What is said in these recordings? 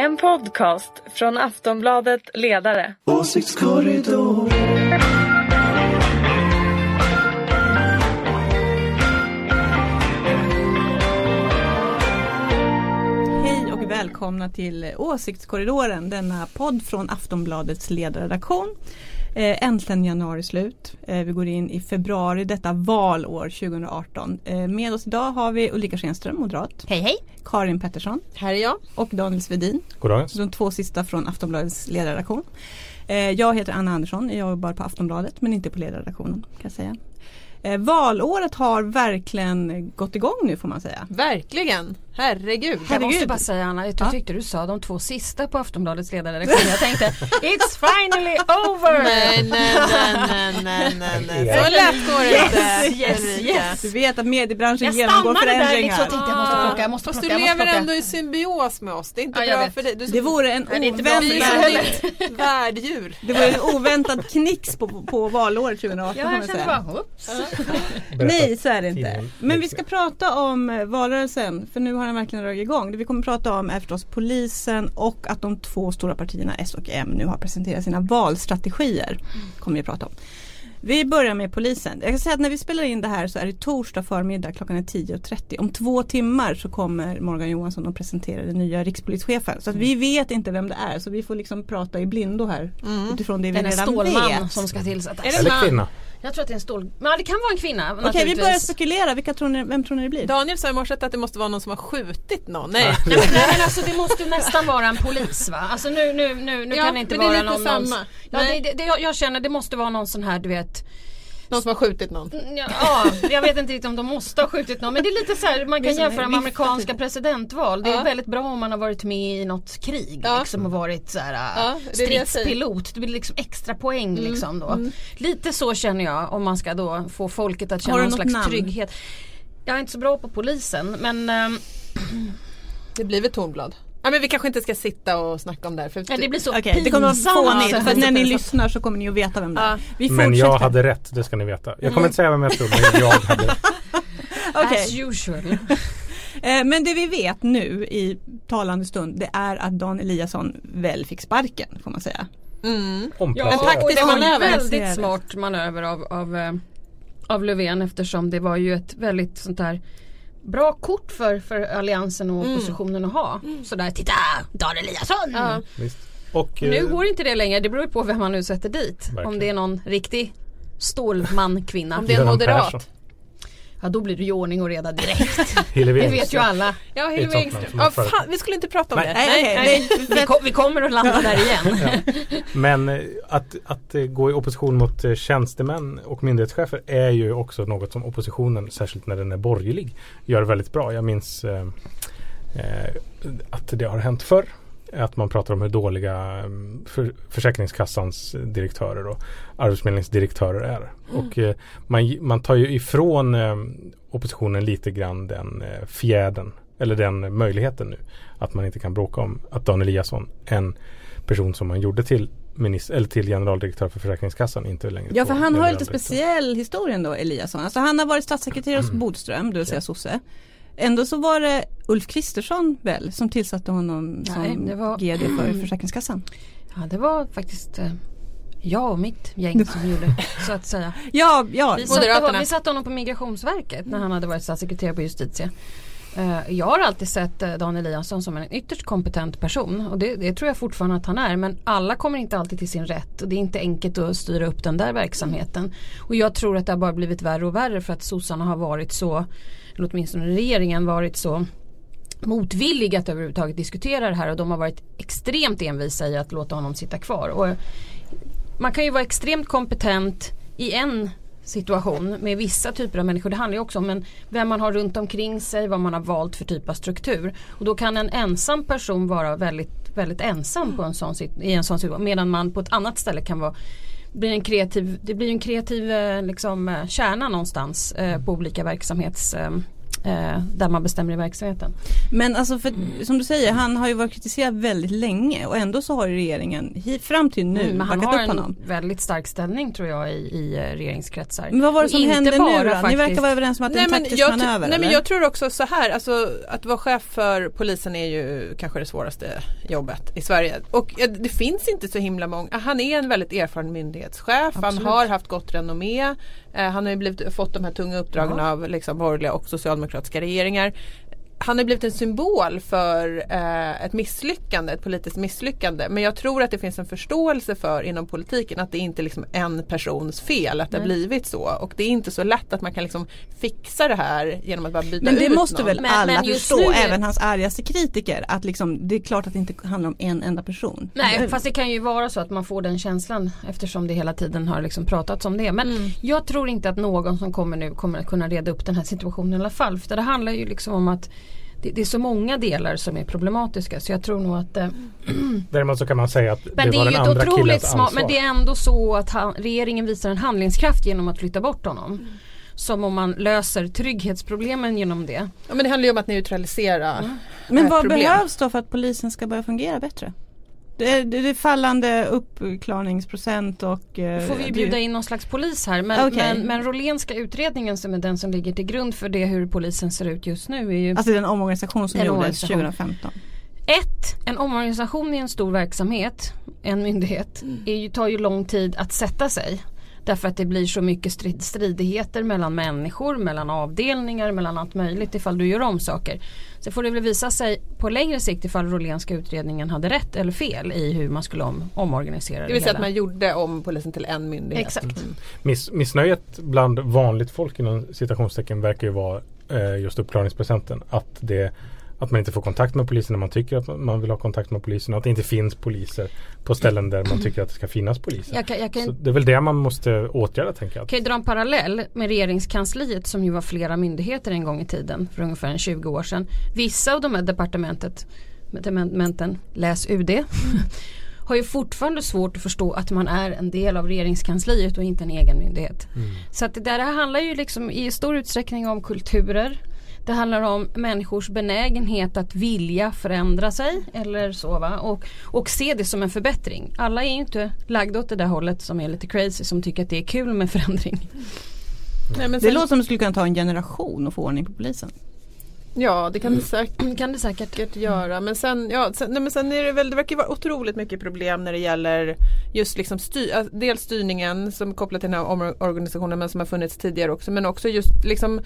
En podcast från Aftonbladet Ledare. Åsiktskorridoren. Hej och välkomna till Åsiktskorridoren, denna podd från Aftonbladets ledarredaktion. Eh, äntligen januari slut. Eh, vi går in i februari, detta valår 2018. Eh, med oss idag har vi Ulrika Schenström, moderat. Hej hej! Karin Pettersson Här är jag. och Daniel Svedin. Goddagens. De två sista från Aftonbladets ledarredaktion. Eh, jag heter Anna Andersson, jag jobbar på Aftonbladet men inte på ledarredaktionen kan jag säga. Eh, valåret har verkligen gått igång nu får man säga. Verkligen. Herregud. Jag måste Herregud. bara säga Anna, jag Ja. tyckte du sa de två sista på Aftonbladets ledarredaktion. Jag tänkte It's finally over! Nej, nej, nej, nej, nej, nej. Ja. Så lätt går det inte. yes, yes. Du vet att mediebranschen Jag genomgår stannade där förändringar. liksom och tänkte jag måste plocka, jag måste Fast plocka, du jag måste lever ändå i symbios med oss. Det är inte Ja, jag bra för dig. Du, Det vore en oväntad, värddjur. det vore en oväntad knix på, på valåret 2018 Ja, jag kände bara, oops. Nej så är det inte. Men vi ska prata om valrörelsen för nu har den verkligen dragit igång. Det vi kommer prata om är förstås polisen och att de två stora partierna S och M nu har presenterat sina valstrategier. Kommer vi prata om. Vi börjar med polisen. Jag kan säga att när vi spelar in det här så är det torsdag förmiddag klockan är 10.30. Om två timmar så kommer Morgan Johansson att presentera den nya rikspolischefen. Så att vi vet inte vem det är så vi får liksom prata i blindo här utifrån det vi Den är redan stålman vet. som ska tillsättas. Är det Eller kvinna. Jag tror att det är en stål... Men det kan vara en kvinna Okej vi börjar spekulera. Vilka tror ni, vem tror ni det blir? Daniel sa i morse att det måste vara någon som har skjutit någon. Nej. Nej, men- nej men alltså det måste nästan vara en polis va? Alltså nu, nu, nu, nu Ja, kan det inte men det är vara lite någon, samma. någon Ja, det, det, det, jag, jag känner det måste vara någon sån här du vet Någon som har skjutit någon. Ja, ja, jag vet inte riktigt om de måste ha skjutit någon men det är lite så här, man kan jämföra med amerikanska typ. presidentval. Det är Ja. väldigt bra om man har varit med i något krig Ja. liksom och varit så här, Ja, stridspilot. Det blir liksom extra poäng Mm, liksom då. Lite så känner jag om man ska då få folket att känna någon slags namn? trygghet. Jag är inte så bra på polisen men ehm, Det blir väl Tornblad. Ja, men vi kanske inte ska sitta och snacka om det här. För ja, det blir så Okej, det kommer att vara fånigt för att när ni lyssnar så kommer ni att veta vem det är. Ja. Vi Men jag hade rätt, det ska ni veta. Jag kommer inte säga vem jag tror, men jag hade rätt. Okej. As usual. Eh, Men det vi vet nu i talande stund det är att Dan Eliasson väl fick sparken får man säga. Mm. Ja, Omplacerat. taktisk och det var en manöver. väldigt smart manöver av, av, eh, av Löfven eftersom det var ju ett väldigt sånt där bra kort för, för alliansen och oppositionen att ha. Sådär, titta Dan Eliasson! Ja. Och, Nu eh, går inte det längre, det beror ju på vem man nu sätter dit. Om Verkligen. det är någon riktig stålman kvinna. Om det är en moderat. Ja då blir det ju ordning och reda direkt. Hillevi det vet ju alla. Ja, Hillevi Engström. Ja, fan, vi skulle inte prata om Nej. det. Nej, okej, nej. Vi, kom, vi kommer att landa där igen. Men eh, att, att eh, gå i opposition mot eh, tjänstemän och myndighetschefer är ju också något som oppositionen, särskilt när den är borgerlig, gör väldigt bra. Jag minns eh, att det har hänt förr. Att man pratar om hur dåliga eh, för, Försäkringskassans direktörer och arbetsförmedlingsdirektörer är. Och eh, man, man tar ju ifrån eh, oppositionen lite grann den eh, fjäden eller den möjligheten nu. Att man inte kan bråka om att Dan Eliasson, en person som man gjorde till minister, eller till generaldirektör för Försäkringskassan inte längre Ja för han har lite speciell historia ändå Eliasson. Alltså han har varit statssekreterare hos Bodström, det vill säga sosse. Ändå så var det Ulf Kristersson väl som tillsatte honom som Nej, det var- GD för Försäkringskassan. Ja det var faktiskt eh, jag och mitt gäng som gjorde så att säga. Ja, ja. Vi satte, vi satte honom på Migrationsverket när han hade varit statssekreterare på Justitie. Eh, Jag har alltid sett eh, Dan Eliasson som en ytterst kompetent person och det, det tror jag fortfarande att han är men alla kommer inte alltid till sin rätt och det är inte enkelt att styra upp den där verksamheten. Och jag tror att det har bara blivit värre och värre för att sossarna har varit så, eller åtminstone regeringen varit så motvillig att överhuvudtaget diskutera det här och de har varit extremt envisa i att låta honom sitta kvar. Och man kan ju vara extremt kompetent i en situation med vissa typer av människor. Det handlar ju också om en, vem man har runt omkring sig, vad man har valt för typ av struktur. Och då kan en ensam person vara väldigt, väldigt ensam på en sån, i en sån situation medan man på ett annat ställe kan vara blir en kreativ, det blir en kreativ eh, liksom, eh, kärna någonstans eh, på olika verksamhets eh, eh, där man bestämmer i verksamheten. Men alltså för, som du säger, han har ju varit kritiserad väldigt länge och ändå så har regeringen fram till nu Mm, men han backat har upp en honom. väldigt stark ställning tror jag i, i eh, regeringskretsar. Men vad var det som hände nu då? Ni faktiskt- verkar vara överens om att det är en men taktisk jag, manöver nej men jag tror också så här, alltså att vara chef för polisen är ju kanske det svåraste jobbet i Sverige. Och det finns inte så himla många, han är en väldigt erfaren myndighetschef, han Absolut. har haft gott renommé, eh, han har ju blivit, fått de här tunga uppdragen av liksom, borgerliga och socialdemokratiska regeringar. Han har blivit en symbol för eh, ett misslyckande, ett politiskt misslyckande. Men jag tror att det finns en förståelse för inom politiken att det inte är liksom en persons fel att det har Nej. blivit så. Och det är inte så lätt att man kan liksom fixa det här genom att bara byta Men det ut måste någon. väl Men- alla men just förstå, nu även hans argaste kritiker, att liksom, det är klart att det inte handlar om en enda person. Nej fast det kan ju vara så att man får den känslan eftersom det hela tiden har liksom pratats om det. Men Mm. jag tror inte att någon som kommer nu kommer att kunna reda upp den här situationen i alla fall. För det handlar ju liksom om att det, det är så många delar som är problematiska så jag tror nog att eh, Däremot så kan man säga att Men det det var är den andra otroligt killens smart, ansvar. men det är ändå så att han, regeringen visar en handlingskraft genom att flytta bort honom. Som om man löser trygghetsproblemen genom det. Ja, men det handlar ju om att neutralisera. Men ett vad problem. behövs då för att polisen ska börja fungera bättre? Det är, det är fallande uppklarningsprocent och... eh, får vi ju det- bjuda in någon slags polis här. Men, Okej. men, men Rolénska utredningen som är den som ligger till grund för det hur polisen ser ut just nu är ju Alltså den omorganisation som Den gjordes omorganisation. 2015. Ett, en omorganisation i en stor verksamhet, en myndighet, är ju, tar ju lång tid att sätta sig. Därför att det blir så mycket strid, stridigheter mellan människor, mellan avdelningar, mellan allt möjligt ifall du gör om saker. Så får det väl visa sig på längre sikt ifall Rolénska utredningen hade rätt eller fel i hur man skulle om, omorganisera det, Det vill säga att man gjorde om polisen till en myndighet. Exakt. Mm. Miss, missnöjet bland vanligt folk inom citationstecken verkar ju vara eh, just uppklaringsprocenten. Att, det, att man inte får kontakt med polisen när man tycker att man vill ha kontakt med polisen. Och att det inte finns poliser på ställen där man tycker att det ska finnas poliser. Jag kan, jag kan det är väl det man måste åtgärda tänker jag. kan ju dra en parallell med regeringskansliet som ju var flera myndigheter en gång i tiden för ungefär en 20 år sedan. Vissa av de här departementet, departementen, läs UD, har ju fortfarande svårt att förstå att man är en del av regeringskansliet och inte en egen myndighet. Så att det där handlar ju liksom i stor utsträckning om kulturer. Det handlar om människors benägenhet att vilja förändra sig eller så va? Och, och se det som en förbättring. Alla är ju inte lagda åt det där hållet som är lite crazy som tycker att det är kul med förändring. Nej, men Det låter som det skulle kunna ta en generation att få ordning på polisen. Ja det kan det säkert Kan det säkert. göra. Men sen, ja, sen, nej, men sen är det väl, det verkar vara otroligt mycket problem när det gäller just liksom styr, dels styrningen som är kopplat till den här omorganisationen men som har funnits tidigare också. Men också just liksom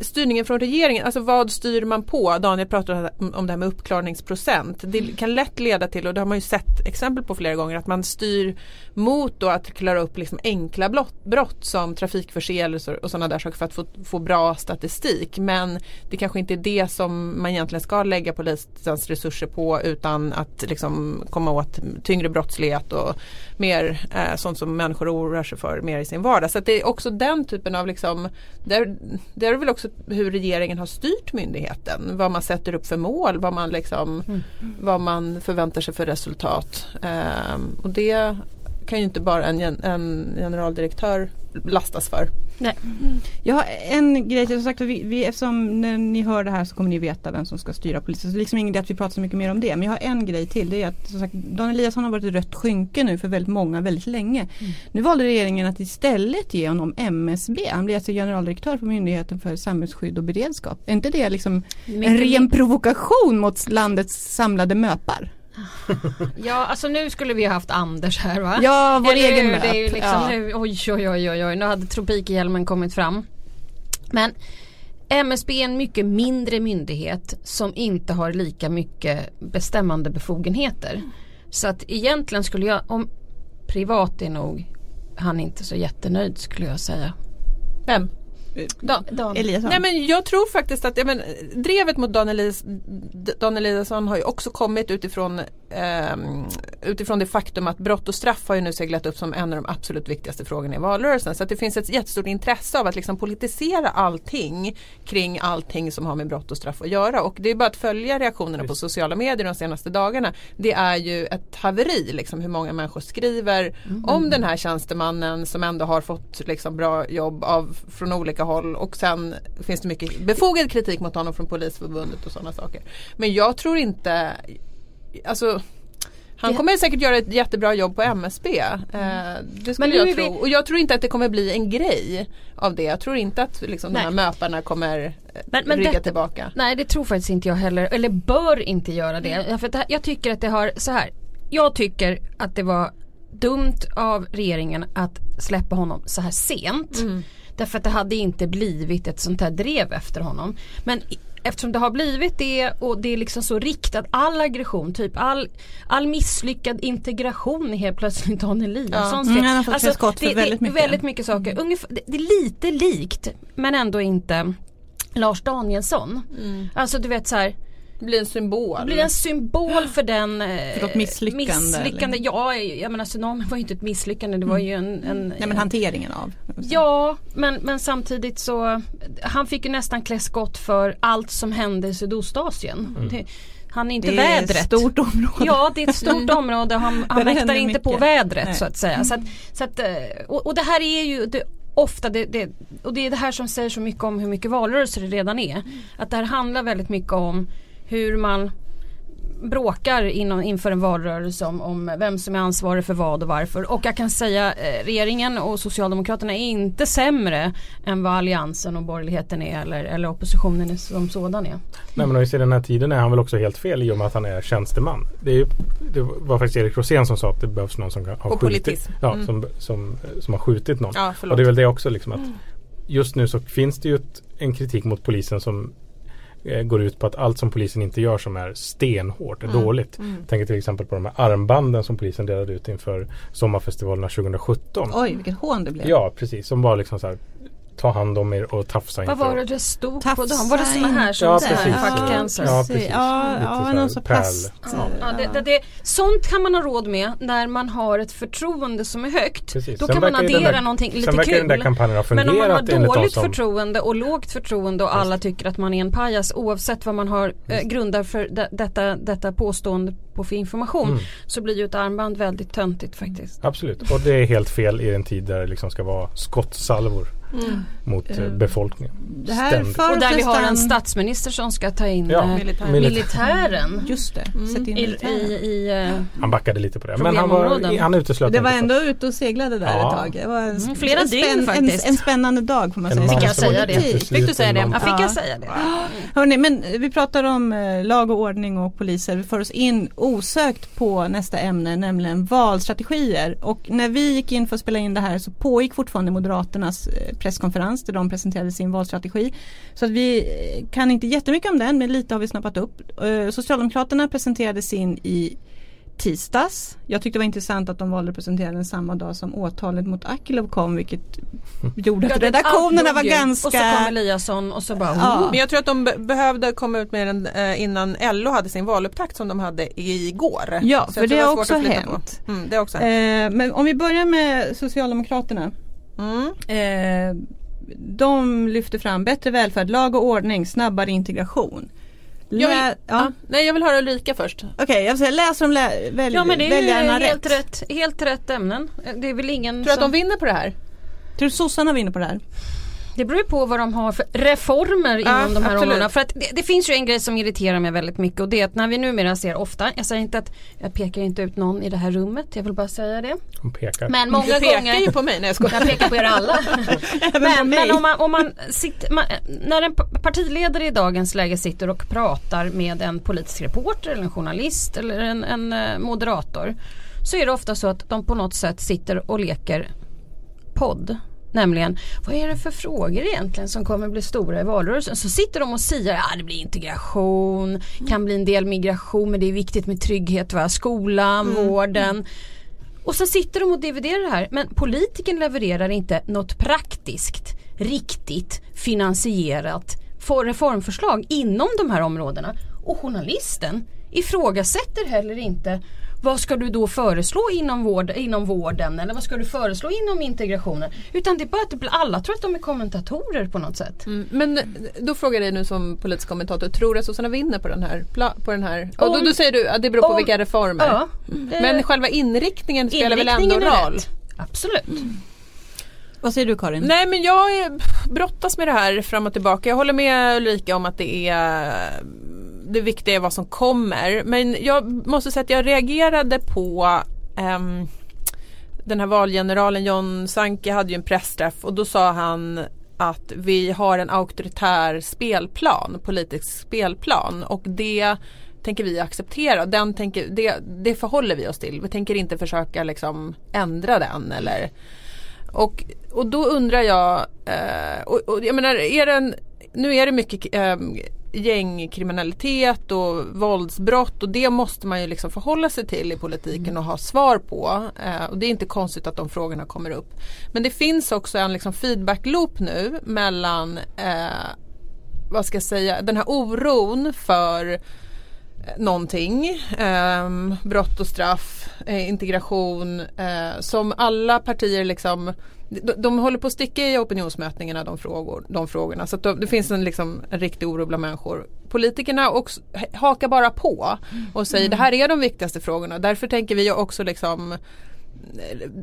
styrningen från regeringen, alltså vad styr man på? Daniel pratar om, det här med uppklarningsprocent. Det kan lätt leda till, och det har man ju sett exempel på flera gånger, att man styr mot att klara upp liksom enkla blott, brott som trafikförseelser och sådana där saker för att få, få bra statistik. Men det kanske inte är det som man egentligen ska lägga polisens resurser på utan att liksom komma åt tyngre brottslighet och mer eh, sånt som människor oroar sig för mer i sin vardag. Så det är också den typen av liksom, där, där är väl också hur regeringen har styrt myndigheten. Vad man sätter upp för mål, vad man, liksom, vad man förväntar sig för resultat. Eh, och det kan ju inte bara en, en generaldirektör lastas för. Jag har en grej till, som sagt, vi, vi, eftersom när ni hör det här så kommer ni veta vem som ska styra polisen. Så det är liksom ingen idé att vi pratar så mycket mer om det. Men jag har en grej till. Det är att som sagt, Dan Eliasson har varit ett rött skynke nu för väldigt många väldigt länge. Nu valde regeringen att istället ge honom MSB. Han blir alltså generaldirektör på Myndigheten för samhällsskydd och beredskap. Är inte det liksom en ren provokation mot landets samlade möpar? Ja alltså nu skulle vi ha haft Anders här va? Ja, vår Eller egen möp. Liksom ja. nu, oj oj oj oj oj, nu hade tropikhjälmen kommit fram. Men MSB är en mycket mindre myndighet som inte har lika mycket bestämmande befogenheter. Så att egentligen skulle jag, om privat är nog han är inte så jättenöjd skulle jag säga. Vem? Dan, Dan. Eliasson. Nej men jag tror faktiskt att ja, men, drevet mot Dan, Elias, Dan Eliasson har ju också kommit utifrån ehm, utifrån det faktum att brott och straff har ju nu seglat upp som en av de absolut viktigaste frågorna i valrörelsen. Så att det finns ett jättestort intresse av att liksom politisera allting kring allting som har med brott och straff att göra. Och det är bara att följa reaktionerna på sociala medier de senaste dagarna. Det är ju ett haveri liksom, hur många människor skriver om den här tjänstemannen som ändå har fått liksom, bra jobb av, från olika håll och sen finns det mycket befogad kritik mot honom från Polisförbundet och sådana saker. Men jag tror inte, alltså han kommer säkert göra ett jättebra jobb på MSB. Eh, det skulle jag tro. vi- Och jag tror inte att det kommer bli en grej av det. Jag tror inte att liksom, de här möparna kommer eh, Men- men rygga detta- tillbaka. Nej det tror faktiskt inte jag heller, eller bör inte göra det. För att det jag tycker att det har, så här. Jag tycker att det var dumt av regeringen att släppa honom så här sent. Därför att det hade inte blivit ett sånt här drev efter honom. Men eftersom det har blivit det och det är liksom så riktat, all aggression, typ all, all misslyckad integration är helt plötsligt Dan Eliassons Mm, har fått klä skott för det, väldigt mycket. väldigt mycket saker. Ungefär, det, det är lite likt men ändå inte Lars Danielsson. Alltså du vet så här, blir en symbol. det blir en symbol för den eh, För något misslyckande, misslyckande. eller? Ja, jag menar tsunamin var ju inte ett misslyckande det var ju en, en Nej men hanteringen av. Ja, men, men samtidigt så han fick ju nästan klä skott för allt som hände i Sydostasien. Det, han är inte Det är ett vädret. stort område. Ja det är ett stort område han, han mäktar inte på vädret Nej. så att säga. Så att, så att, eh, och, och det här är ju det, ofta det, det, och det är det här som säger så mycket om hur mycket valrörelser det redan är. Att det här handlar väldigt mycket om hur man bråkar inom, inför en valrörelse om, om vem som är ansvarig för vad och varför. Och jag kan säga eh, regeringen och Socialdemokraterna är inte sämre än vad Alliansen och borgerligheten är eller, eller oppositionen är som sådan är. Nej men i den här tiden är han väl också helt fel i och med att han är tjänsteman. Det, är ju, det var faktiskt Erik Rosén som sa att det behövs någon som har Och skjutit. politism. Ja, Mm. som, som, som har skjutit någon. Ja, och det är väl det också liksom att just nu så finns det ju ett, en kritik mot polisen som går ut på att allt som polisen inte gör som är stenhårt är dåligt. Tänker till exempel på de här armbanden som polisen delade ut inför sommarfestivalerna 2017. Oj vilket hån det blev. Ja precis, som var liksom så här ta hand om er och tafsa Vad inför var det det stod på Tafsa dem? Var det såna här som Ja, precis. fuck cancer? Ja, precis. Ja, Lite ja så någon så pärl. Ja, ja, det, det, det, sånt kan man ha råd med när man har ett förtroende som är högt. Precis. Då Sen kan man addera där- någonting sen lite verkar kul. den där kampanjen ha Men om man har fungerat dåligt som- förtroende och lågt förtroende och alla tycker att man är en pajas oavsett vad man har eh, grundar för de, detta, detta påstående på för information Mm. så blir ju ett armband väldigt töntigt faktiskt. Absolut, och det är helt fel i en tid där det liksom ska vara skottsalvor mot eh, befolkningen. Det här för Och där vi har en statsminister som ska ta in Ja, eh, militär. militären Just det, sätt in i, militären. i, i eh, Han backade lite på det. Men han, var, han uteslöt Det var ändå ute och seglade där Ja. ett tag. Det var en, Mm, flera en, dygn en, faktiskt. en spännande dag får man En säga. Fick jag säga det? Fick du säga det? Ja, fick Ja. jag säga det? Hörrni, men vi pratar om lag och ordning och poliser. Vi får oss in osökt på nästa ämne, nämligen valstrategier. Och när vi gick in för att spela in det här så pågick fortfarande Moderaternas eh, presskonferens där de presenterade sin valstrategi. Så att vi eh, kan inte jättemycket om den, men lite har vi snappat upp. Eh, Socialdemokraterna presenterade sin i tisdags. Jag tyckte det var intressant att de valde att presentera den samma dag som åtalet mot Akilov kom vilket gjorde att redaktionerna var ganska... Och så kom Eliasson och så bara Ja. oh. Men jag tror att de be- behövde komma ut med den eh, innan LO hade sin valupptakt som de hade igår. Ja, Så för tror det har också hänt. Mm, det har också hänt. Eh, men om vi börjar med Socialdemokraterna. Mm. Eh, de lyfter fram bättre välfärd, lag och ordning, snabbare integration. Jag vill- Ja. Nej, jag vill höra Ulrika först. Okej, jag vill säga läser de lä- välj- Ja men det är väljarna helt rätt? rätt. helt rätt ämnen. Det är väl ingen Tror du att som... de vinner på det här? Tror du sossarna vinner på det här? Det beror ju på vad de har för reformer inom Ja, de här absolut. områdena. För att det, det finns ju en grej som irriterar mig väldigt mycket och det är att när vi numera ser ofta, jag säger inte att jag pekar inte ut någon i det här rummet, jag vill bara säga det. Hon pekar. Men många du pekar gånger ju på mig när jag skojar. Jag pekar på er alla. men men om man, om man sitter, man, när en pa- partiledare i dagens läge sitter och pratar med en politisk reporter eller en journalist eller en, en eh, moderator. Så är det ofta så att de på något sätt sitter och leker podd. Nämligen, vad är det för frågor egentligen som kommer bli stora i valrörelsen? Så sitter de och säger, ja det blir integration, kan bli en del migration men det är viktigt med trygghet, va? skolan, vården. Och så sitter de och dividerar det här. Men politiken levererar inte något praktiskt, riktigt finansierat för reformförslag inom de här områdena. Och journalisten ifrågasätter heller inte vad ska du då föreslå inom, vård, inom vården eller vad ska du föreslå inom integrationen? Utan det är bara att det alla tror att de är kommentatorer på något sätt. Mm, men då frågar jag dig nu som politisk kommentator, tror du att sossarna vinner på den här? På den här? Och då, Om- då säger du att det beror på om- vilka reformer. Ja. Men själva inriktningen spelar väl ändå Inriktningen roll? rätt. Absolut. Vad säger du Karin? Nej men jag brottas med det här fram och tillbaka. Jag håller med Ulrika om att det är det viktiga är vad som kommer. Men jag måste säga att jag reagerade på um, den här valgeneralen John Sanke hade ju en pressträff och då sa han att vi har en auktoritär spelplan, politisk spelplan och det tänker vi acceptera. Den tänker, det, det förhåller vi oss till. Vi tänker inte försöka liksom ändra den eller och, och då undrar jag, eh, och, och jag menar, är det en, nu är det mycket eh, gängkriminalitet och våldsbrott och det måste man ju liksom förhålla sig till i politiken och ha svar på. Eh, och det är inte konstigt att de frågorna kommer upp. Men det finns också en liksom feedback loop nu mellan eh, vad ska jag säga, den här oron för eh, någonting. ehm, brott och straff, eh, integration eh, som alla partier liksom de, de håller på att sticka i opinionsmätningarna de, frågor, de frågorna. Så då, det finns en, liksom, en riktig oro bland människor. Politikerna också, hakar bara på och säger det här är de viktigaste frågorna. Därför tänker vi också liksom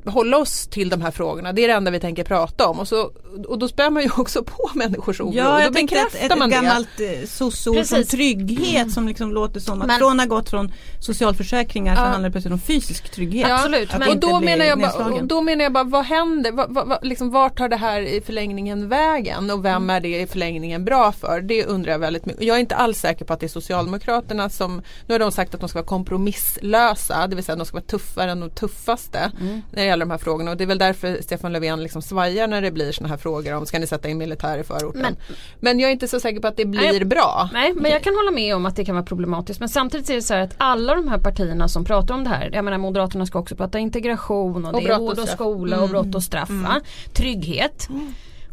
hålla oss till de här frågorna. Det är det enda vi tänker prata om. Och, så, och då spär man ju också på människors oro. Ja, då jag tänkte ett, bekräftar ett man gammalt eh, sossord som trygghet som liksom låter som att Men- från att ha gått från socialförsäkringar så Ja. handlar det plötsligt om fysisk trygghet. Ja, Absolut, men- och då menar, jag bara, och då menar jag bara, vad händer? Vad, vad, liksom, vart tar det här i förlängningen vägen? Och vem är det i förlängningen bra för? Det undrar jag väldigt mycket. Jag är inte alls säker på att det är Socialdemokraterna som, nu har de sagt att de ska vara kompromisslösa, det vill säga att de ska vara tuffare än de tuffaste när det gäller de här frågorna. Och det är väl därför Stefan Löfven liksom svajar när det blir sådana här frågor om ska ni sätta in militär i förorten? Men, Men- jag är inte så säker på att det blir Nej. bra. Nej men jag kan hålla med om att det kan vara problematiskt men samtidigt är det så här att alla de här partierna som pratar om det här, jag menar Moderaterna ska också prata integration och, Och det är vård och skola och brott och straff. va? Trygghet.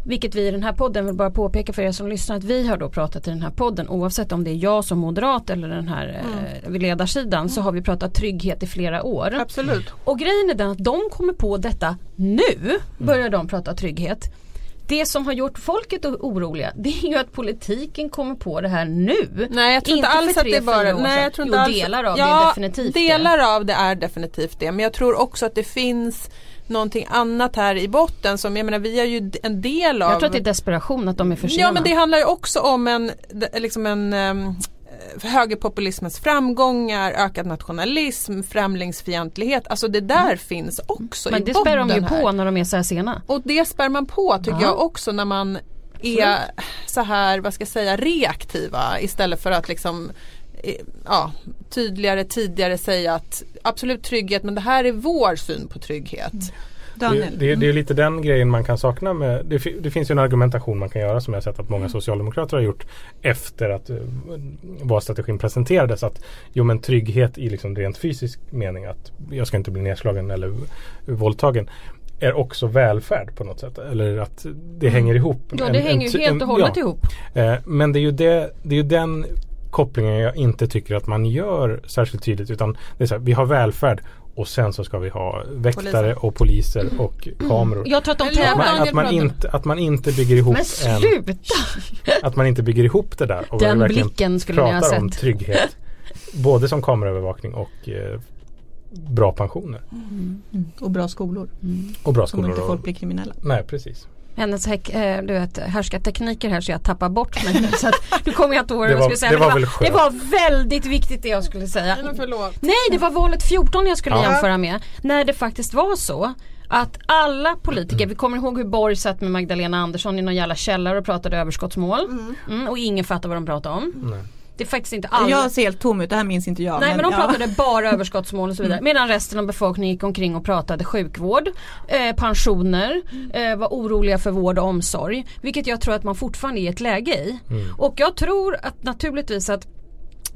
Vilket vi i den här podden vill bara påpeka för er som lyssnar att vi har då pratat i den här podden oavsett om det är jag som moderat eller den här eh, vid ledarsidan så har vi pratat trygghet i flera år. Absolut. Och grejen är den att de kommer på detta nu, börjar de prata trygghet. Det som har gjort folket oroliga det är ju att politiken kommer på det här nu. Nej jag tror inte, Inte alls att det är bara, nej jag tror Jo, inte alls, delar av det ja, är definitivt det. Delar av det är definitivt det men jag tror också att det finns någonting annat här i botten som jag menar vi är ju en del av Jag tror att det är desperation att de är för sena. Ja men det handlar ju också om en, liksom en um, högerpopulismens framgångar, ökad nationalism, främlingsfientlighet. Alltså det där finns också men i det spär de ju här. på när de är så här sena. Och det spär man på tycker Ja. jag också när man är så här, vad ska jag säga, reaktiva istället för att liksom Ja, tydligare tidigare säga att absolut trygghet men det här är vår syn på trygghet. Det, Daniel. det, det är lite den grejen man kan sakna med det, det finns ju en argumentation man kan göra som jag har sett att många socialdemokrater har gjort efter att uh, valstrategin presenterades att jo men trygghet i liksom rent fysisk mening att jag ska inte bli nedslagen eller våldtagen är också välfärd på något sätt. Eller att det hänger ihop. Ja det en hänger ju helt och hållet ja. ihop. Eh, men det är, ju det, det är ju den kopplingen jag inte tycker att man gör särskilt tydligt. Utan det är så här, vi har välfärd och sen så ska vi ha väktare Poliser. och poliser och kameror. Jag tror att de Eller- Att tävlar. man, att, man inte, att man inte bygger ihop Men en, sluta! att man inte bygger ihop det där och Den blicken skulle ni ha pratar om sett. trygghet. både som kameraövervakning och eh, bra pensioner. Och bra skolor. Och bra Som skolor. inte och, folk blir kriminella. Nej precis. Hennes häck, eh, du vet, härskartekniker här så jag tappar bort mig nu. Så att, du kommer jag inte ihåg vad Det jag skulle säga. det var det, var, det var väldigt viktigt det jag skulle säga. Förlåt. Nej det var valet 14 jag skulle Ja. jämföra med. När det faktiskt var så att alla politiker, vi kommer ihåg hur Borg satt med Magdalena Andersson i någon jävla källare och pratade överskottsmål. Mm, och ingen fattade vad de pratade om. Det är faktiskt inte alla. Jag ser helt tom ut, det här minns inte jag. Nej men de ja. pratade bara överskottsmål och så vidare. Medan resten av befolkningen gick omkring och pratade sjukvård, eh, pensioner, eh, var oroliga för vård och omsorg. Vilket jag tror att man fortfarande är i ett läge i. Och jag tror att naturligtvis att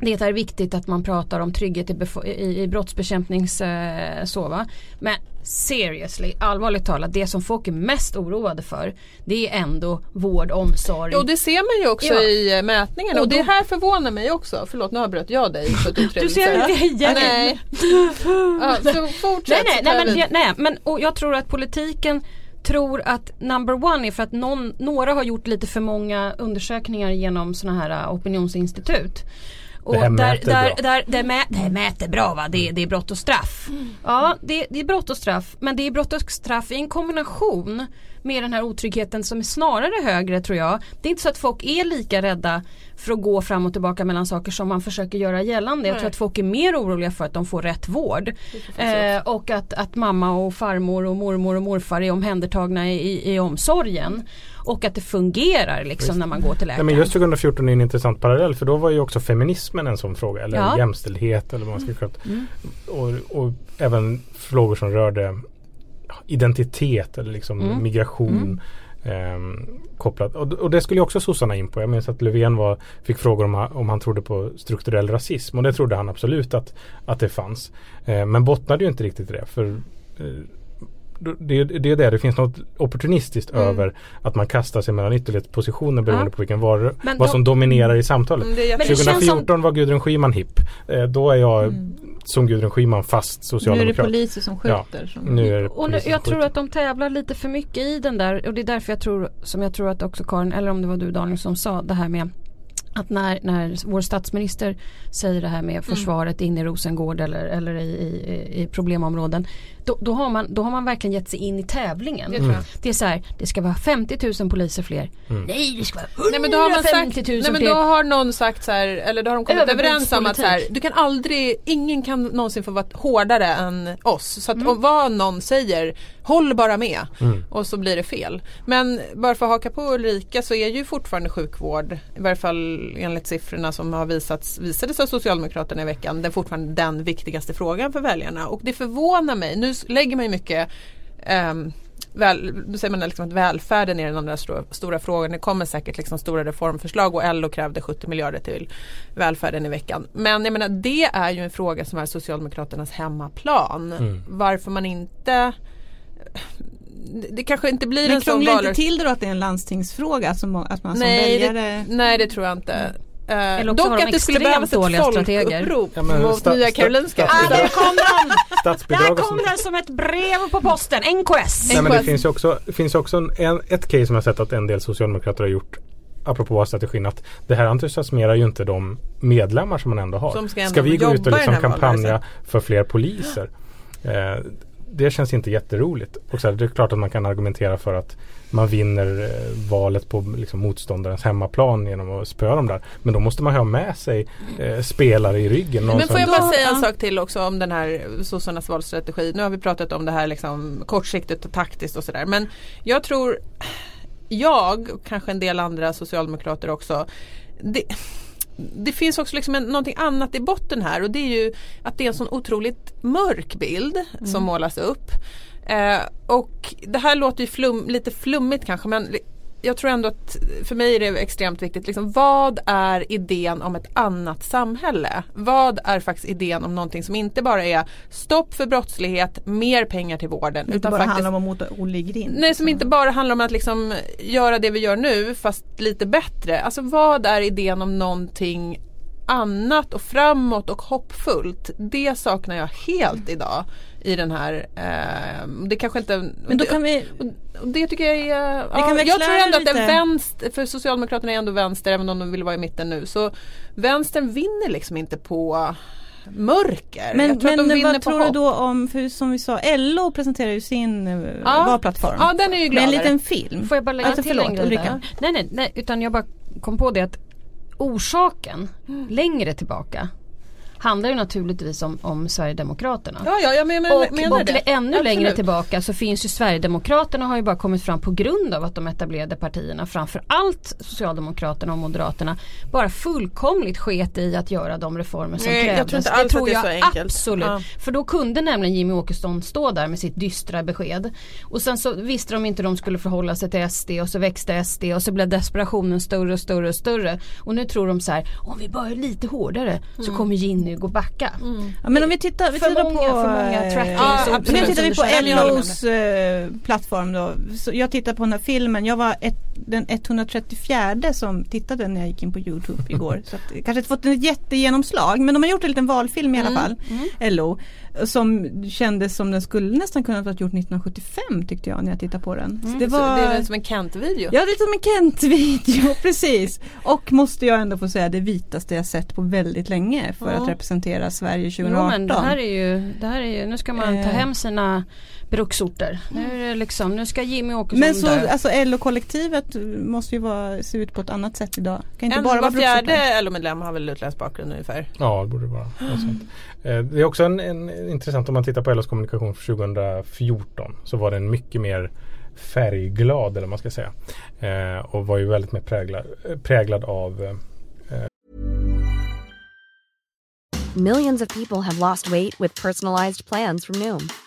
det är viktigt att man pratar om trygghet i, i, i brottsbekämpnings eh, så va. Men seriously, allvarligt talat, det som folk är mest oroade för det är ändå vård, omsorg. Och det ser man ju också Ja. i eh, mätningarna och, Och då- det här förvånar mig också. Förlåt nu avbröt jag dig på ett du ser det igen. Nej. ja, så Nej, fortsätt. nej, nej, jag men, jag- nej men och jag tror att politiken tror att number one är för att någon, några har gjort lite för många undersökningar genom sådana här äh, opinionsinstitut. Och Det här mäter där, bra. där, det, mä, det mäter bra va, det, det är brott och straff. Ja det, det är brott och straff men det är brott och straff i en kombination med den här otryggheten som är snarare högre tror jag. Det är inte så att folk är lika rädda för att gå fram och tillbaka mellan saker som man försöker göra gällande. Jag tror Nej. att folk är mer oroliga för att de får rätt vård. Eh, och att, att mamma och farmor och mormor och morfar är omhändertagna i, i, i omsorgen. Och att det fungerar liksom när man går till Nej, läkaren. men just 2014 är en intressant parallell för då var ju också feminismen en sån fråga. Eller Ja. jämställdhet eller vad man ska. Mm. Och, och även frågor som rörde identitet eller liksom Mm. migration. ehm, kopplat. Och, och det skulle också sossarna in på. Jag minns att Löfven var, fick frågor om, han- om han trodde på strukturell rasism. Och det trodde han absolut att, att det fanns. Eh, men bottnade ju inte riktigt i det. För eh, det, det är det, det finns något opportunistiskt Mm. över att man kastar sig mellan ytterlighetspositioner beroende Ja. på vilken var, Men vad som dominerar i samtalet. Mm, det är jätte- Men det känns 2014 som- var Gudrun Schyman hipp. Eh, då är jag som Gudrun Schyman fast Nu är det socialdemokrat. poliser som Ja, skjuter. som- Nu är det Och nu, jag som tror skjuter. att de tävlar lite för mycket i den där och det är därför jag tror som jag tror att också Karin eller om det var du Daniel som sa det här med att när, när vår statsminister säger det här med försvaret in i Rosengård eller, eller i, i, i problemområden då, då, har man, då har man verkligen gett sig in i tävlingen. Det jag. Det är så här, det ska vara 50 000 poliser fler. Mm. Nej det ska vara Nej men då har man 150 sagt, 000 nej, men fler. då har någon sagt så här, eller då har de kommit överens om att så här, du kan aldrig, ingen kan någonsin få vara hårdare än oss. Så att om vad någon säger, håll bara med Mm. och så blir det fel. Men bara för att haka på Ulrika så är ju fortfarande sjukvård, i varje fall enligt siffrorna som har visats, visades av Socialdemokraterna i veckan, det är fortfarande den viktigaste frågan för väljarna. Och det förvånar mig, nu s- lägger man ju mycket ehm, Väl, då säger man liksom att välfärden är den andra stora, stora frågan. Det kommer säkert liksom stora reformförslag och LO krävde 70 miljarder till välfärden i veckan. Men jag menar det är ju en fråga som är Socialdemokraternas hemmaplan. Mm. Varför man inte det- det kanske inte blir Men en sån krånglar inte valrörelse. till det då att det är en landstingsfråga? Som, att man som Nej, väljare... Nej det tror jag inte. Eh, Eller också har dock de att det skulle behövas ett dåliga strateger. folkupprop Ja, men mot Nya Karolinska. Ah, där kom den! Där kom den som ett brev på posten, NKS. Nej, men det finns ju också, finns också en, en, ett case som jag sett att en del socialdemokrater har gjort apropå valstrategin att det här entusiasmerar ju inte de medlemmar som man ändå har. Som ska ändå vi gå ut och liksom kampanja för fler poliser? Eh, det känns inte jätteroligt. Och så här, det är klart att man kan argumentera för att man vinner eh, valet på liksom, motståndarens hemmaplan genom att spöa dem där. Men då måste man ha med sig eh, spelare i ryggen. Men får jag bara säga en sak till också om den här sossarnas valstrategi. Nu har vi pratat om det här liksom kortsiktigt och taktiskt och sådär. Men jag tror, jag och kanske en del andra socialdemokrater också. Det, det finns också liksom en, någonting annat i botten här och det är ju att det är en sån otroligt mörk bild som målas upp. Eh, och det här låter ju flum, lite flummigt kanske men jag tror ändå att för mig är det extremt viktigt. Liksom, vad är idén om ett annat samhälle? Vad är faktiskt idén om någonting som inte bara är stopp för brottslighet, mer pengar till vården. Det inte utan bara faktiskt, handlar om att mota Olle grind. Nej, som inte bara handlar om att liksom göra det vi gör nu fast lite bättre. Alltså vad är idén om någonting annat och framåt och hoppfullt? Det saknar jag helt idag i den här, eh, det kanske inte... Men då kan vi... och, och det tycker jag är, ja, jag tror ändå att en vänster, för Socialdemokraterna är ändå vänster även om de vill vara i mitten nu. Så vänstern vinner liksom inte på mörker. Men, jag tror att de men vinner vad på tror du hopp. då om, för som vi sa, LO presenterar ju sin eh, Ja. valplattform. Ja den är ju med gladare. en liten film. Får jag bara lägga Alltså, till förlåt, en grej där? Nej, nej, nej, utan jag bara kom på det att orsaken längre tillbaka handlar ju naturligtvis om, om Sverigedemokraterna. Ja, ja, jag men, men, och menar det. ännu Absolut. längre tillbaka så finns ju Sverigedemokraterna har ju bara kommit fram på grund av att de etablerade partierna framförallt Socialdemokraterna och Moderaterna bara fullkomligt sket i att göra de reformer som Nej, jag krävdes. tror inte alls det tror att det är jag så enkelt. absolut. Ja. För då kunde nämligen Jimmy Åkesson stå där med sitt dystra besked. Och sen så visste de inte hur de skulle förhålla sig till SD och så växte SD och så blev desperationen större och större och större. Och nu tror de så här, om vi bara är lite hårdare så kommer Jimmy, ju gå backa. Ja, men om vi tittar, vi För tittar många- på, för många eh, tracking- Ja, absolut. Nu tittar vi på med LOs eh, plattform då. Så jag tittar på den här filmen. Jag var ett, den 134 som tittade när jag gick in på Youtube igår. så att, det kanske inte fått ett jättegenomslag men de har gjort en liten valfilm i alla fall. LO. Som kändes som den skulle nästan kunnat vara gjort 1975 tyckte jag när jag tittade på den. Så det var det är som en Kent-video. Ja det är som en Kent-video, precis. Och måste jag ändå få säga det vitaste jag sett på väldigt länge för Ja. att representera Sverige 2018. Jo men det här är ju, det här är ju nu ska man ta Eh. hem sina bruksorter. Nu är det liksom, nu ska Jimmy Åkesson Men så dö. alltså LO-kollektivet måste ju vara, se ut på ett annat sätt idag. Kan inte En bara var vara fjärde LO-medlem har väl utländsk bakgrund ungefär. Ja, det borde det vara. Eh, Det är också en, en, intressant om man tittar på LOs kommunikation för 2014 så var den mycket mer färgglad eller vad man ska säga. Eh, och var ju väldigt mer präglad, präglad av eh, Millions of people have lost weight with personalized plans from Noom,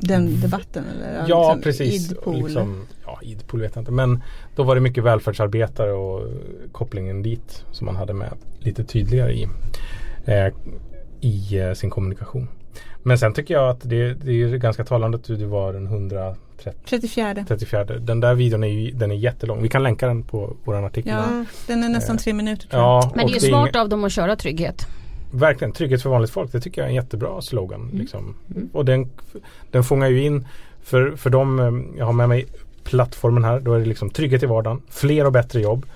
Den debatten eller? Ja, liksom precis. Idpol. Liksom, ja, Idpol vet jag inte. Men då var det mycket välfärdsarbetare och eh, kopplingen dit som man hade med lite tydligare i, eh, i eh, sin kommunikation. Men sen tycker jag att det, det är ganska talande att du, var den 134. 34. Den där videon är ju den är jättelång. Vi kan länka den på vår artikel. Ja, den är nästan tre minuter tror jag. Ja, Men det är ju smart inga- av dem att köra trygghet. Verkligen, trygghet för vanligt folk. Det tycker jag är en jättebra slogan. Mm. Liksom. Och den, den fångar ju in, för, för de, eh, jag har med mig plattformen här, då är det liksom trygghet i vardagen, fler och bättre jobb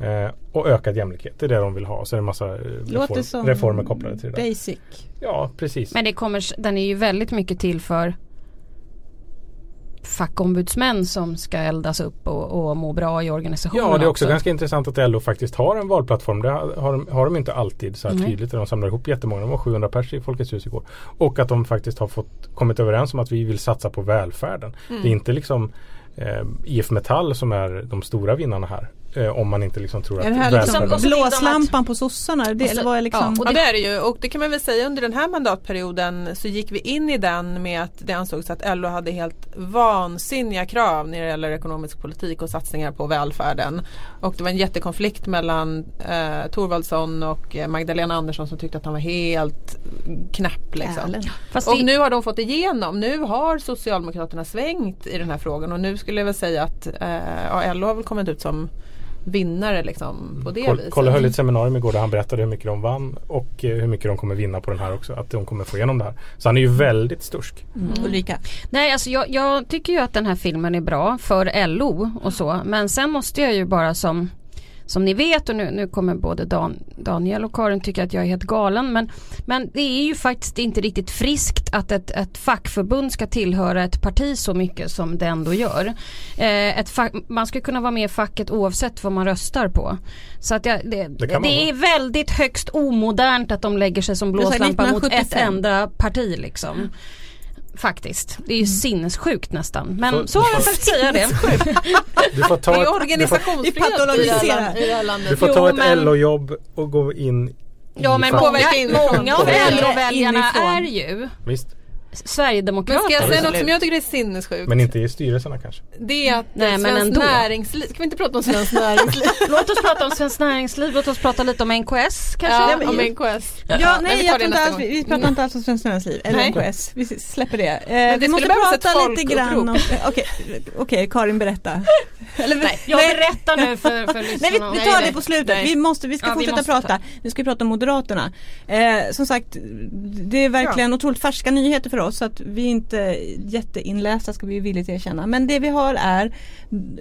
eh, och ökad jämlikhet. Det är det de vill ha. Så är det en massa eh, reform, reformer kopplade till det. där. Basic. Ja, precis. Men det kommer, den är ju väldigt mycket till för fackombudsmän som ska eldas upp och, och må bra i organisationen Ja, det är också ganska intressant att LO faktiskt har en valplattform. Det har, de, har de inte alltid så här Nej. tydligt. De samlar ihop jättemånga. De var 700 pers i Folkets hus igår. Och att de faktiskt har fått kommit överens om att vi vill satsa på välfärden. Det är inte liksom eh, IF Metall som är de stora vinnarna här. Eh, om man inte liksom tror att Är det här liksom Och blåslampan på sossarna? Det, Och så- eller vad är liksom... ja, Ja det är det ju och det kan man väl säga under den här mandatperioden så gick vi in i den med att det ansågs att LO hade helt vansinniga krav när det gäller ekonomisk politik och satsningar på välfärden. Och det var en jättekonflikt mellan eh, Thorvaldsson och eh, Magdalena Andersson som tyckte att han var helt knäpp. Liksom. Och det, nu har de fått igenom, nu har Socialdemokraterna svängt i den här frågan och nu skulle jag väl säga att eh, ja, LO har väl kommit ut som vinnare liksom på det Koll- viset. Kolla höll ett seminarium igår där han berättade hur mycket de vann och eh, hur mycket de kommer vinna på den här också. Att de kommer få igenom det här. Så han är ju väldigt stursk. Mm. Ulrika. nej alltså jag, jag tycker ju att den här filmen är bra för LO och så. Men sen måste jag ju bara som som ni vet och nu, nu kommer både Dan, Daniel och Karin tycka att jag är helt galen men, men det är ju faktiskt inte riktigt friskt att ett, ett fackförbund ska tillhöra ett parti så mycket som det ändå gör. Eh, ett fack, man ska kunna vara med i facket oavsett vad man röstar på. Så att jag, det, det, man är väldigt högst omodernt att de lägger sig som blåslampa mot ett 1975. enda parti liksom. Faktiskt. Det är ju sinnessjukt nästan. Men Så- så har jag fått säga det. Du får ta Det är ett, du får, organisationsfrihet i det här landet. du får Jo, ta ett men- LO-jobb och gå in Ja i men Påverka inifrån. många av LO-väljarna är ju Visst, Men Sverigedemokrater. ska jag säga något som jag tycker är sinnessjukt? men inte i styrelserna kanske. Det är att Nej, Nej, men svenskt ändå. näringsliv, ska vi inte prata om svenskt näringsliv? Låt oss prata om Svenskt Näringsliv, låt oss prata lite om NKS kanske. ja, men- om NKS. Ja, men nej vi tror det inte alls, vi, vi pratar inte alls om Svenskt Näringsliv eller Nej. NKS. Vi släpper det. Eh, det vi måste prata lite grann om... folkupprop. Okej, okej, Karin berätta. Eller, Nej, jag berättar nu för, för lyssnarna. Nej vi, vi tar nej, det på slutet. nej. Vi, måste, vi ska Ja, vi fortsätta måste prata. Nu ska vi prata om Moderaterna. Eh, som sagt, det är verkligen otroligt färska nyheter för oss. Så att vi är inte jätteinlästa ska vi villigt erkänna. Men det vi har är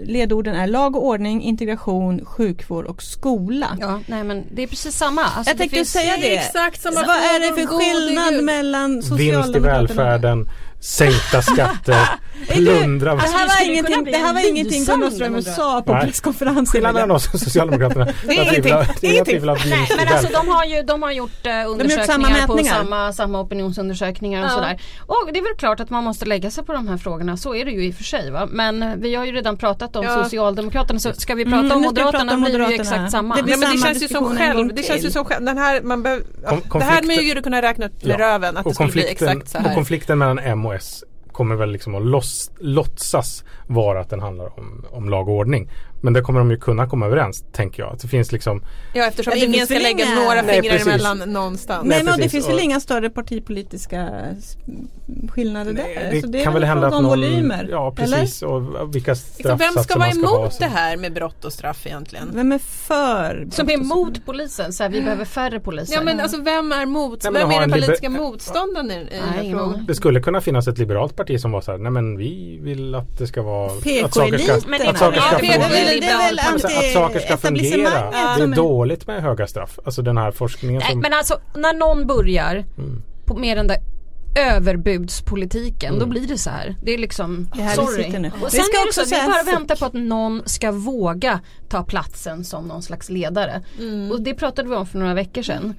ledorden är lag och ordning, integration, sjukvård och skola. Ja, nej men det är precis samma. Alltså, Jag det tänkte finns- säga det. Exakt samma Vad är det för skillnad mellan Vinst i Socialdemokraterna? välfärden, sänkta skatter, plundra. Det här var ingenting, det här var ingenting Gunnar Strömmer sa på Nej. presskonferensen. Skillnaden mellan oss och Socialdemokraterna. Det är ingenting. Jag tvivlar Nej vinst i men alltså de har ju, de har gjort samma undersökningar på mätningar. samma, samma opinionsundersökningar och Ja. sådär. Och det är väl klart att man måste lägga sig på de här frågorna, så är det ju i och för sig va. Men vi har ju redan pratat om Ja. Socialdemokraterna så ska vi prata Mm, om Moderaterna blir det ju exakt samma. Det blir Ja, men det samma känns ju som själv, det känns ju som själv, den här, man behöver, ja, Kon- det här med ju kunna räkna ut med Ja. röven att det och skulle bli konflikten, exakt så och här. konflikten mellan M och OS kommer väl liksom att loss, låtsas vara att den handlar om, om lag och ordning. Men det kommer de ju kunna komma överens, tänker jag. Att det finns liksom Ja eftersom Ja, ingen ska väl lägga inga- några Nej, fingrar precis. emellan någonstans. Nej, men det finns väl Och- inga större partipolitiska skillnader Nej, där? det Så det kan väl väl hända att någon, volymer? Ja precis och vilka Liksom, vem ska vara ska emot så- det här med brott och straff egentligen? Vem är för? Som är emot polisen, så här, vi behöver färre poliser. Ja men alltså vem är mot, Nej, vem är den liber- politiska motståndaren i, i den frågan? Det skulle kunna finnas ett liberalt parti som var så här, nej men vi vill att det ska vara PK-eliten. Men det att saker är- ska ja, fungera. PK-eliten. Det är väl att saker ska fungera. anti-etablissemanget Det är som är- dåligt med höga straff. Alltså den här forskningen Nej, som... men alltså när någon börjar Mm. på, med den där överbudspolitiken då blir det så här. Det är liksom, Det är här vi sorry. sitter nu. Och Vi sen ska är det också så, vi bara väntar på att någon ska våga ta platsen som någon slags ledare. Mm. Och det pratade vi om för några veckor sedan.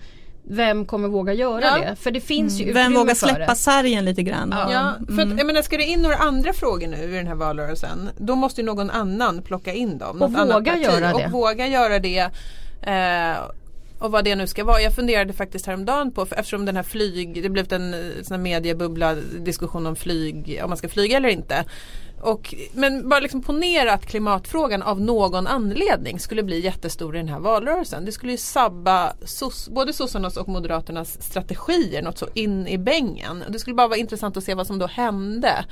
Vem kommer våga göra Ja. det? För det finns ju Mm. Vem vågar för släppa det. sargen lite grann? Ja, för Mm. att, jag menar, ska det in några andra frågor nu i den här valrörelsen då måste ju någon annan plocka in dem. Och våga parti. göra det. Och våga göra det. Eh, och vad det nu ska vara. Jag funderade faktiskt häromdagen på, för eftersom den här flyg, det blev en eh, sån här mediebubbla diskussion om flyg, om man ska flyga eller inte. Och, men bara liksom ponera att klimatfrågan av någon anledning skulle bli jättestor i den här valrörelsen. Det skulle ju sabba sos, både sossarnas och moderaternas strategier något så in i bängen. Det skulle bara vara intressant att se vad som då hände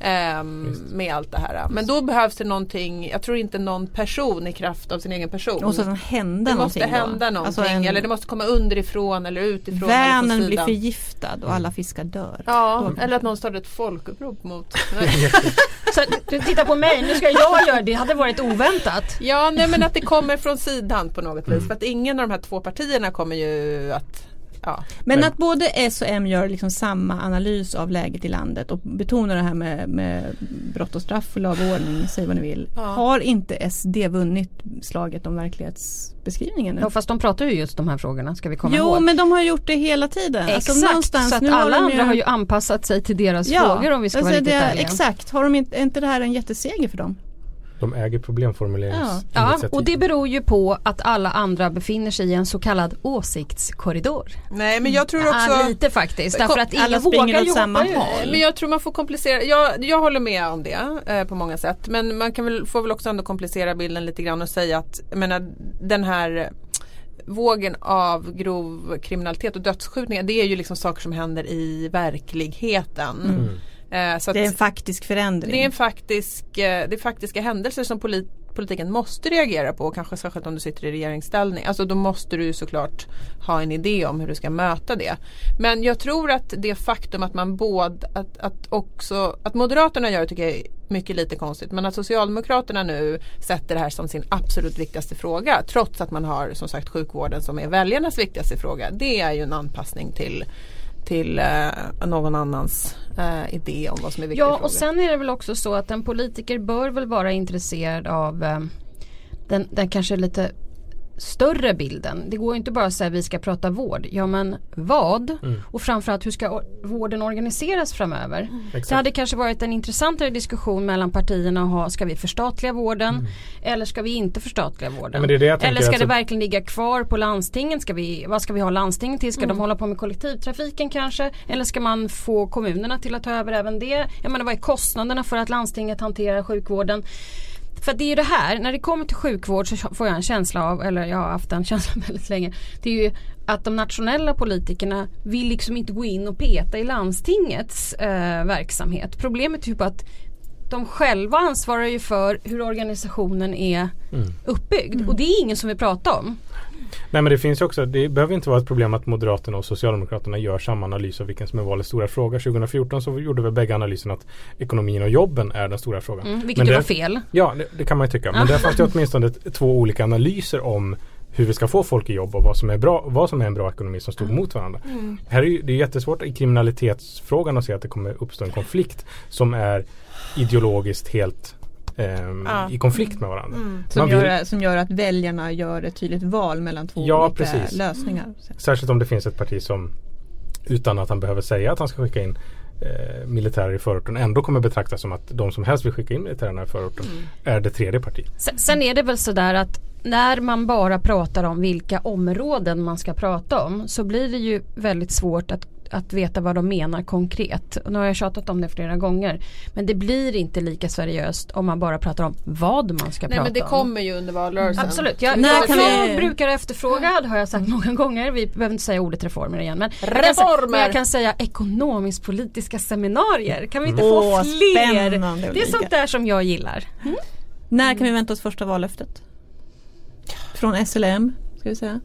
ehm, med allt det här. Men då behövs det någonting, jag tror inte någon person i kraft av sin egen person. Det måste hända det någonting måste då. hända någonting Alltså en- eller det måste komma underifrån eller utifrån. Vänern blir förgiftad och alla fiskar dör. Ja, eller att någon startar ett folkupprop mot Så du tittar på mig, nu ska jag göra det. Det hade varit oväntat. Ja, nej men att det kommer från sidan på något Mm. vis. För att ingen av de här två partierna kommer ju att Ja, Men, Men- att både S och M gör liksom samma analys av läget i landet och betonar det här med, med brott och straff och lag och ordning, säg vad ni vill. Ja. Har inte SD vunnit slaget om verklighetsbeskrivningen nu? Ja, fast de pratar ju just de här frågorna ska vi komma Jo ihåg. men de har gjort det hela tiden. Exakt, Alltså, så att nu alla de andra har ju anpassat sig till deras frågor om vi ska alltså vara riktigt det, ärliga. Exakt, har de inte, är inte det här en jätteseger för dem? De äger problemformuleringsinitiativ. Ja, och det beror ju på att alla andra befinner sig i en så kallad åsiktskorridor. nej men jag tror Ja, också lite faktiskt, därför att alla springer vågar åt samma håll. Men jag tror man får komplicera, jag, jag håller med om det eh, på många sätt. Men man kan väl, får väl också ändå komplicera bilden lite grann och säga att jag menar, den här vågen av grov kriminalitet och dödsskjutningar det är ju liksom saker som händer i verkligheten. Mm. Eh, så Det är en faktisk förändring. det är en faktisk, eh, det är faktiska händelser som polit, politiken måste reagera på. Kanske särskilt om du sitter i regeringsställning. Alltså då måste du såklart ha en idé om hur du ska möta det. Men jag tror att det faktum att man både, att, att också, att Moderaterna gör det tycker jag är mycket lite konstigt. Men att Socialdemokraterna nu sätter det här som sin absolut viktigaste fråga. Trots att man har som sagt sjukvården som är väljarnas viktigaste fråga. Det är ju en anpassning till till eh, någon annans eh, idé om vad som är viktiga Ja frågor. och sen är det väl också så att en politiker bör väl vara intresserad av eh, den, den kanske lite större bilden. Det går inte bara att säga att vi ska prata vård. Ja men vad? Mm. Och framförallt hur ska vården organiseras framöver? Det Exakt. hade kanske varit en intressantare diskussion mellan partierna att ha, ska vi förstatliga vården Mm. eller ska vi inte förstatliga vården? Ja, det det eller ska alltså- det verkligen ligga kvar på landstingen? Ska vi, vad ska vi ha landstingen till? Ska Mm. de hålla på med kollektivtrafiken kanske? Eller ska man få kommunerna till att ta över även det? Jag menar vad är kostnaderna för att landstinget hanterar sjukvården? För det är ju det här, när det kommer till sjukvård så får jag en känsla av, eller jag har haft den känslan väldigt länge. Det är ju att de nationella politikerna vill liksom inte gå in och peta i landstingets eh, verksamhet. Problemet är ju på att de själva ansvarar ju för hur organisationen är Mm. uppbyggd. Och det är ingen som vill prata om. Nej men det finns ju också, det behöver inte vara ett problem att Moderaterna och Socialdemokraterna gör samma analys av vilken som är valets stora fråga. 2014 så gjorde väl bägge analysen att ekonomin och jobben är den stora frågan. Mm, vilket Men var fel. Ja, det, det kan man ju tycka. Men där fanns det åtminstone två olika analyser om hur vi ska få folk i jobb och vad som är, bra, vad som är en bra ekonomi som stod mot varandra. Här är ju, det är jättesvårt i kriminalitetsfrågan att se att det kommer uppstå en konflikt som är ideologiskt helt Ja. i konflikt med varandra. Som, Man vill- gör, som gör att väljarna gör ett tydligt val mellan två Ja, olika precis. lösningar. Särskilt om det finns ett parti som utan att han behöver säga att han ska skicka in eh, militärer i förorten ändå kommer betraktas som att de som helst vill skicka in militärerna i förorten är det tredje partiet. Sen, sen är det väl sådär att när man bara pratar om vilka områden man ska prata om så blir det ju väldigt svårt att, att veta vad de menar konkret. Och nu har jag tjatat om det flera gånger. Men det blir inte lika seriöst om man bara pratar om vad man ska Nej prata men det om. kommer ju under valrörelsen. Absolut, jag, När jag, kan jag vi- brukar efterfråga, det har jag sagt många gånger, vi behöver inte säga ordet reformer igen men jag kan, säga, Reformer! men jag kan säga ekonomisk politiska seminarier, kan vi inte Åh, få fler? spännande, Det är sånt där som jag gillar. När kan vi vänta oss första vallöftet? Från SLM, ska vi säga.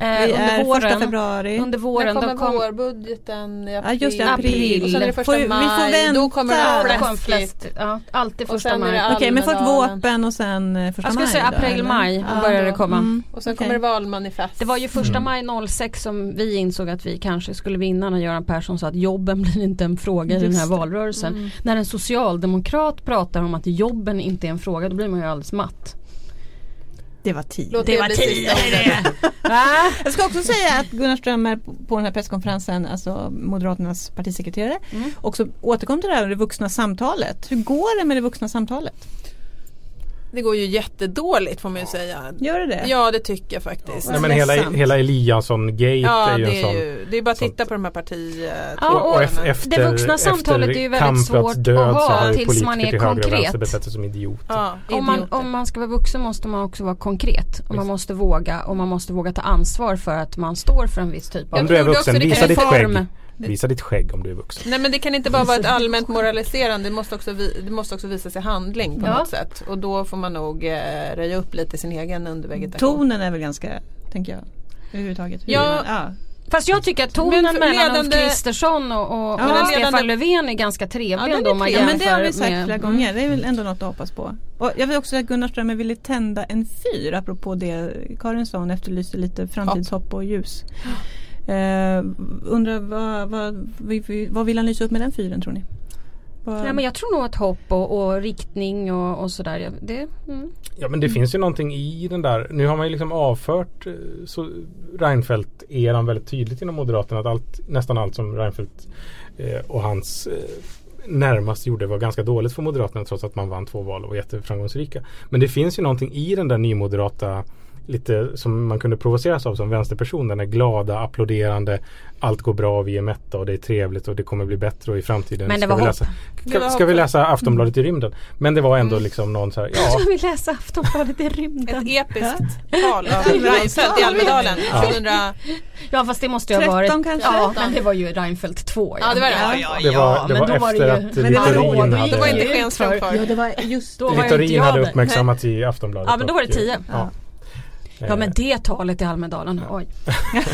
Eh, Vi under är första våren, februari. under När våren kommer då kom, vårbudgeten i Ja april? just det, april. Och sen är det första Får- vi får maj. Då kommer vänta. det kom flest, ja, alltid första maj. Okej men först våpen och sen eh, första Jag skulle maj säga då, april, eller? maj Ja, börjar det då. komma. Mm, Och sen okej. kommer det valmanifest. Det var ju första maj 06 som vi insåg att vi kanske skulle vinna när Göran Persson sa att jobben blir inte en fråga i den här Just valrörelsen. Mm. När en socialdemokrat pratar om att jobben inte är en fråga då blir man ju alldeles matt. Det var tid. Låt det, sista ordet. Jag ska också säga att Gunnar Strömmer på- på den här presskonferensen, alltså Moderaternas partisekreterare, Mm. också återkom till det här det vuxna samtalet. Hur går det med det vuxna samtalet? Det går ju jättedåligt får man ju säga. Gör det det? Ja det tycker jag faktiskt. Nej, men hela, hela Eliasson-gate Ja, är ju en det är sån ju, det är bara att titta på de här parti... Ja, och, och och ef- efter, det vuxna samtalet är ju väldigt svårt att död ha så har ju tills man är till konkret. vänster betett sig som idioter. Ja, Om man, om man ska vara vuxen måste man också vara konkret och man måste våga och man måste våga ta ansvar för att man står för en viss typ av Om du är vuxen, visa ditt reform. skägg. Visa ditt skägg om du är vuxen. Nej men det kan inte bara vara ett allmänt moraliserande, det måste också, vi, det måste också visa sig handling på Ja. något sätt. Och då får man nog eh, röja upp lite i sin egen undervegetation. Tonen är väl ganska, tänker jag, överhuvudtaget. Ja. ja. Fast jag tycker att tonen Men mellan Ulf ledande- Kristersson och, och, Ja, och Stefan ledande- Löfven är ganska trevlig Ja, ändå om man trevlig. Ja, men det har vi sagt med- flera gånger. Det är väl ändå något att hoppas på. Och jag vill också säga att Gunnar Strömmer ville tända en fyr apropå det Karin sa. Hon efterlyste lite framtidshopp och ljus. Eh, undrar vad, vad, vad, vill han lysa upp med den fyren tror ni? Vad- Ja, men jag tror nog att hopp och, och riktning och, och sådär. ja, Det, mm. Ja men det finns ju någonting i den där. Nu har man ju liksom avfört eh, så Reinfeldt-eran väldigt tydligt inom Moderaterna. Att allt, nästan allt som Reinfeldt eh, och hans eh, närmast gjorde var ganska dåligt för Moderaterna trots att man vann två val och var jätteframgångsrika. Men det finns ju någonting i den där nymoderata lite som man kunde provoceras av som vänsterperson. Den är glada, applåderande, allt går bra, vi är mätta och det är trevligt och det kommer bli bättre och i framtiden Men det ska, var vi läsa, Det ska, var ska vi läsa Aftonbladet i rymden. Men det var ändå liksom någon så här, ja Jag vill läsa Aftonbladet i rymden. Ett episkt tal av Reinfeldt i Almedalen. Ja. 2000, Ja fast det måste ju ha 13 varit. kanske? Ja men det var ju Reinfeldt 2. Ja det var det. det var, det men var då var efter det att ju- men det var då- Littorin då hade Då var inte det Schenström kvar. Ja det var just Då var Littorin hade där. uppmärksammat i Aftonbladet. Ja men då var det och, 10. Ja. Ja men det talet i Almedalen. Oj.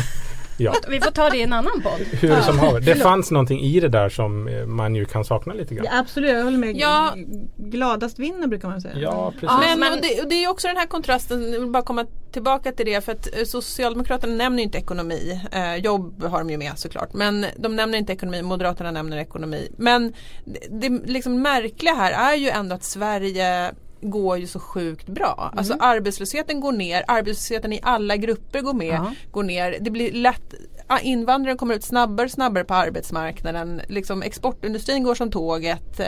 Ja. Vi får ta det i en annan podd. Hur som haver. Det fanns någonting i det där som eh, man ju kan sakna lite grann. Ja, absolut, jag håller med. Ja. Gladast vinner brukar man säga. Ja, precis. Ja, Men, men- och det, och det är också den här kontrasten, jag vill bara komma tillbaka till det för att eh, Socialdemokraterna nämner ju inte ekonomi. Eh, jobb har de ju med såklart men de nämner inte ekonomi, Moderaterna nämner ekonomi. Men det, det liksom märkliga här är ju ändå att Sverige går ju så sjukt bra. Alltså arbetslösheten går ner, arbetslösheten i alla grupper går, med, Ja. går ner. Det blir lätt Invandrare kommer ut snabbare snabbare på arbetsmarknaden. Liksom exportindustrin går som tåget. Eh,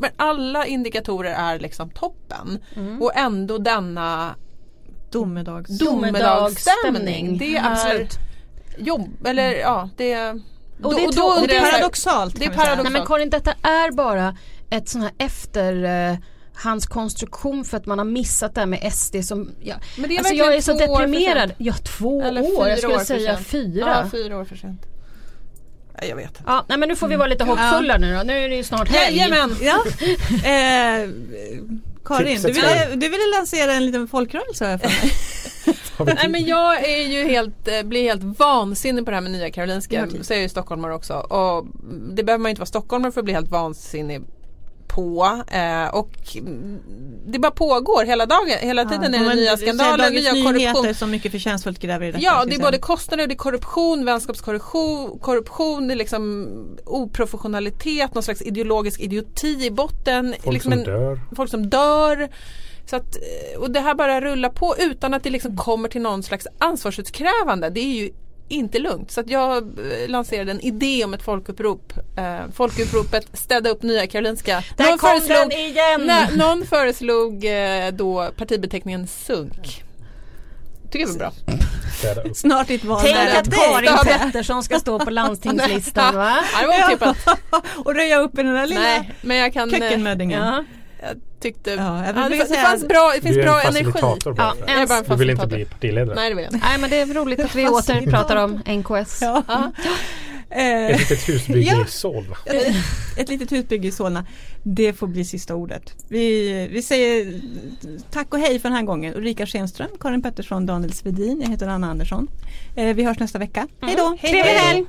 men alla indikatorer är liksom toppen. Och ändå denna Domedags. domedagsstämning. Det är Absolut. jobb, eller ja det Och det är då och Det är paradoxalt. Det är paradoxalt. Nej men Karin detta är bara ett sån här efter eh, hans konstruktion för att man har missat det här med SD som ja. Men det är alltså jag är så deprimerad. Ja två Eller år, fyra jag skulle år säga fyra. Ja, fyra år för sent. Ja, jag vet. Ja, nej men nu får vi vara lite hoppfulla nu då. Nu är det ju snart helg. Jajamän! Ja. Eh, Karin, du ville, du ville lansera en liten folkrörelse har jag för mig. Nej men jag är ju helt, eh, blir helt vansinnig på det här med Nya Karolinska. har tid. Säger ju stockholmare också. Och det behöver man ju inte vara stockholmare för att bli helt vansinnig på eh, och det bara pågår hela dagen, hela tiden är det nya skandaler, nya korruption. Som mycket förtjänstfullt gräver i detta. Ja, det är både kostnader, det är korruption, vänskapskorruption, korruption, det är liksom oprofessionalitet, någon slags ideologisk idioti i botten. Folk liksom som en- dör. folk som dör. Så att, och det här bara rullar på utan att det liksom kommer till någon slags ansvarsutkrävande. Det är ju inte lugnt. Så att jag eh, lanserade en idé om ett folkupprop. Eh, folkuppropet Städa upp Nya Karolinska. Där Någon kom föreslog, den igen! nej, någon föreslog eh, då partibeteckningen SUNK. Tycker jag var bra. Snart ett val Tänk att. Karin Pettersson ska stå på landstingslistan va? Ja, det var otippat. och röja upp i den där lilla Nej, men jag kan... eh, kökkenmöddingen. Ja. Jag tyckte... Ja, jag Ja, det, brukar det fanns bra, det finns Du är bra en energi. facilitator bara. Ja, för. Jag är bara en Du vill inte bli partiledare. Nej, det vill jag inte. Nej men det är roligt att vi åter pratar om NKS. Ja. Ja. Eh, Ett litet husbygge Ja. i Solna. ett, ett litet husbygge i Solna. Det får bli sista ordet. Vi, vi säger tack och hej för den här gången. Ulrika Schenström, Karin Pettersson, Daniel Svedin. Jag heter Anna Andersson. Eh, vi hörs nästa vecka. Hej då! Trevlig helg!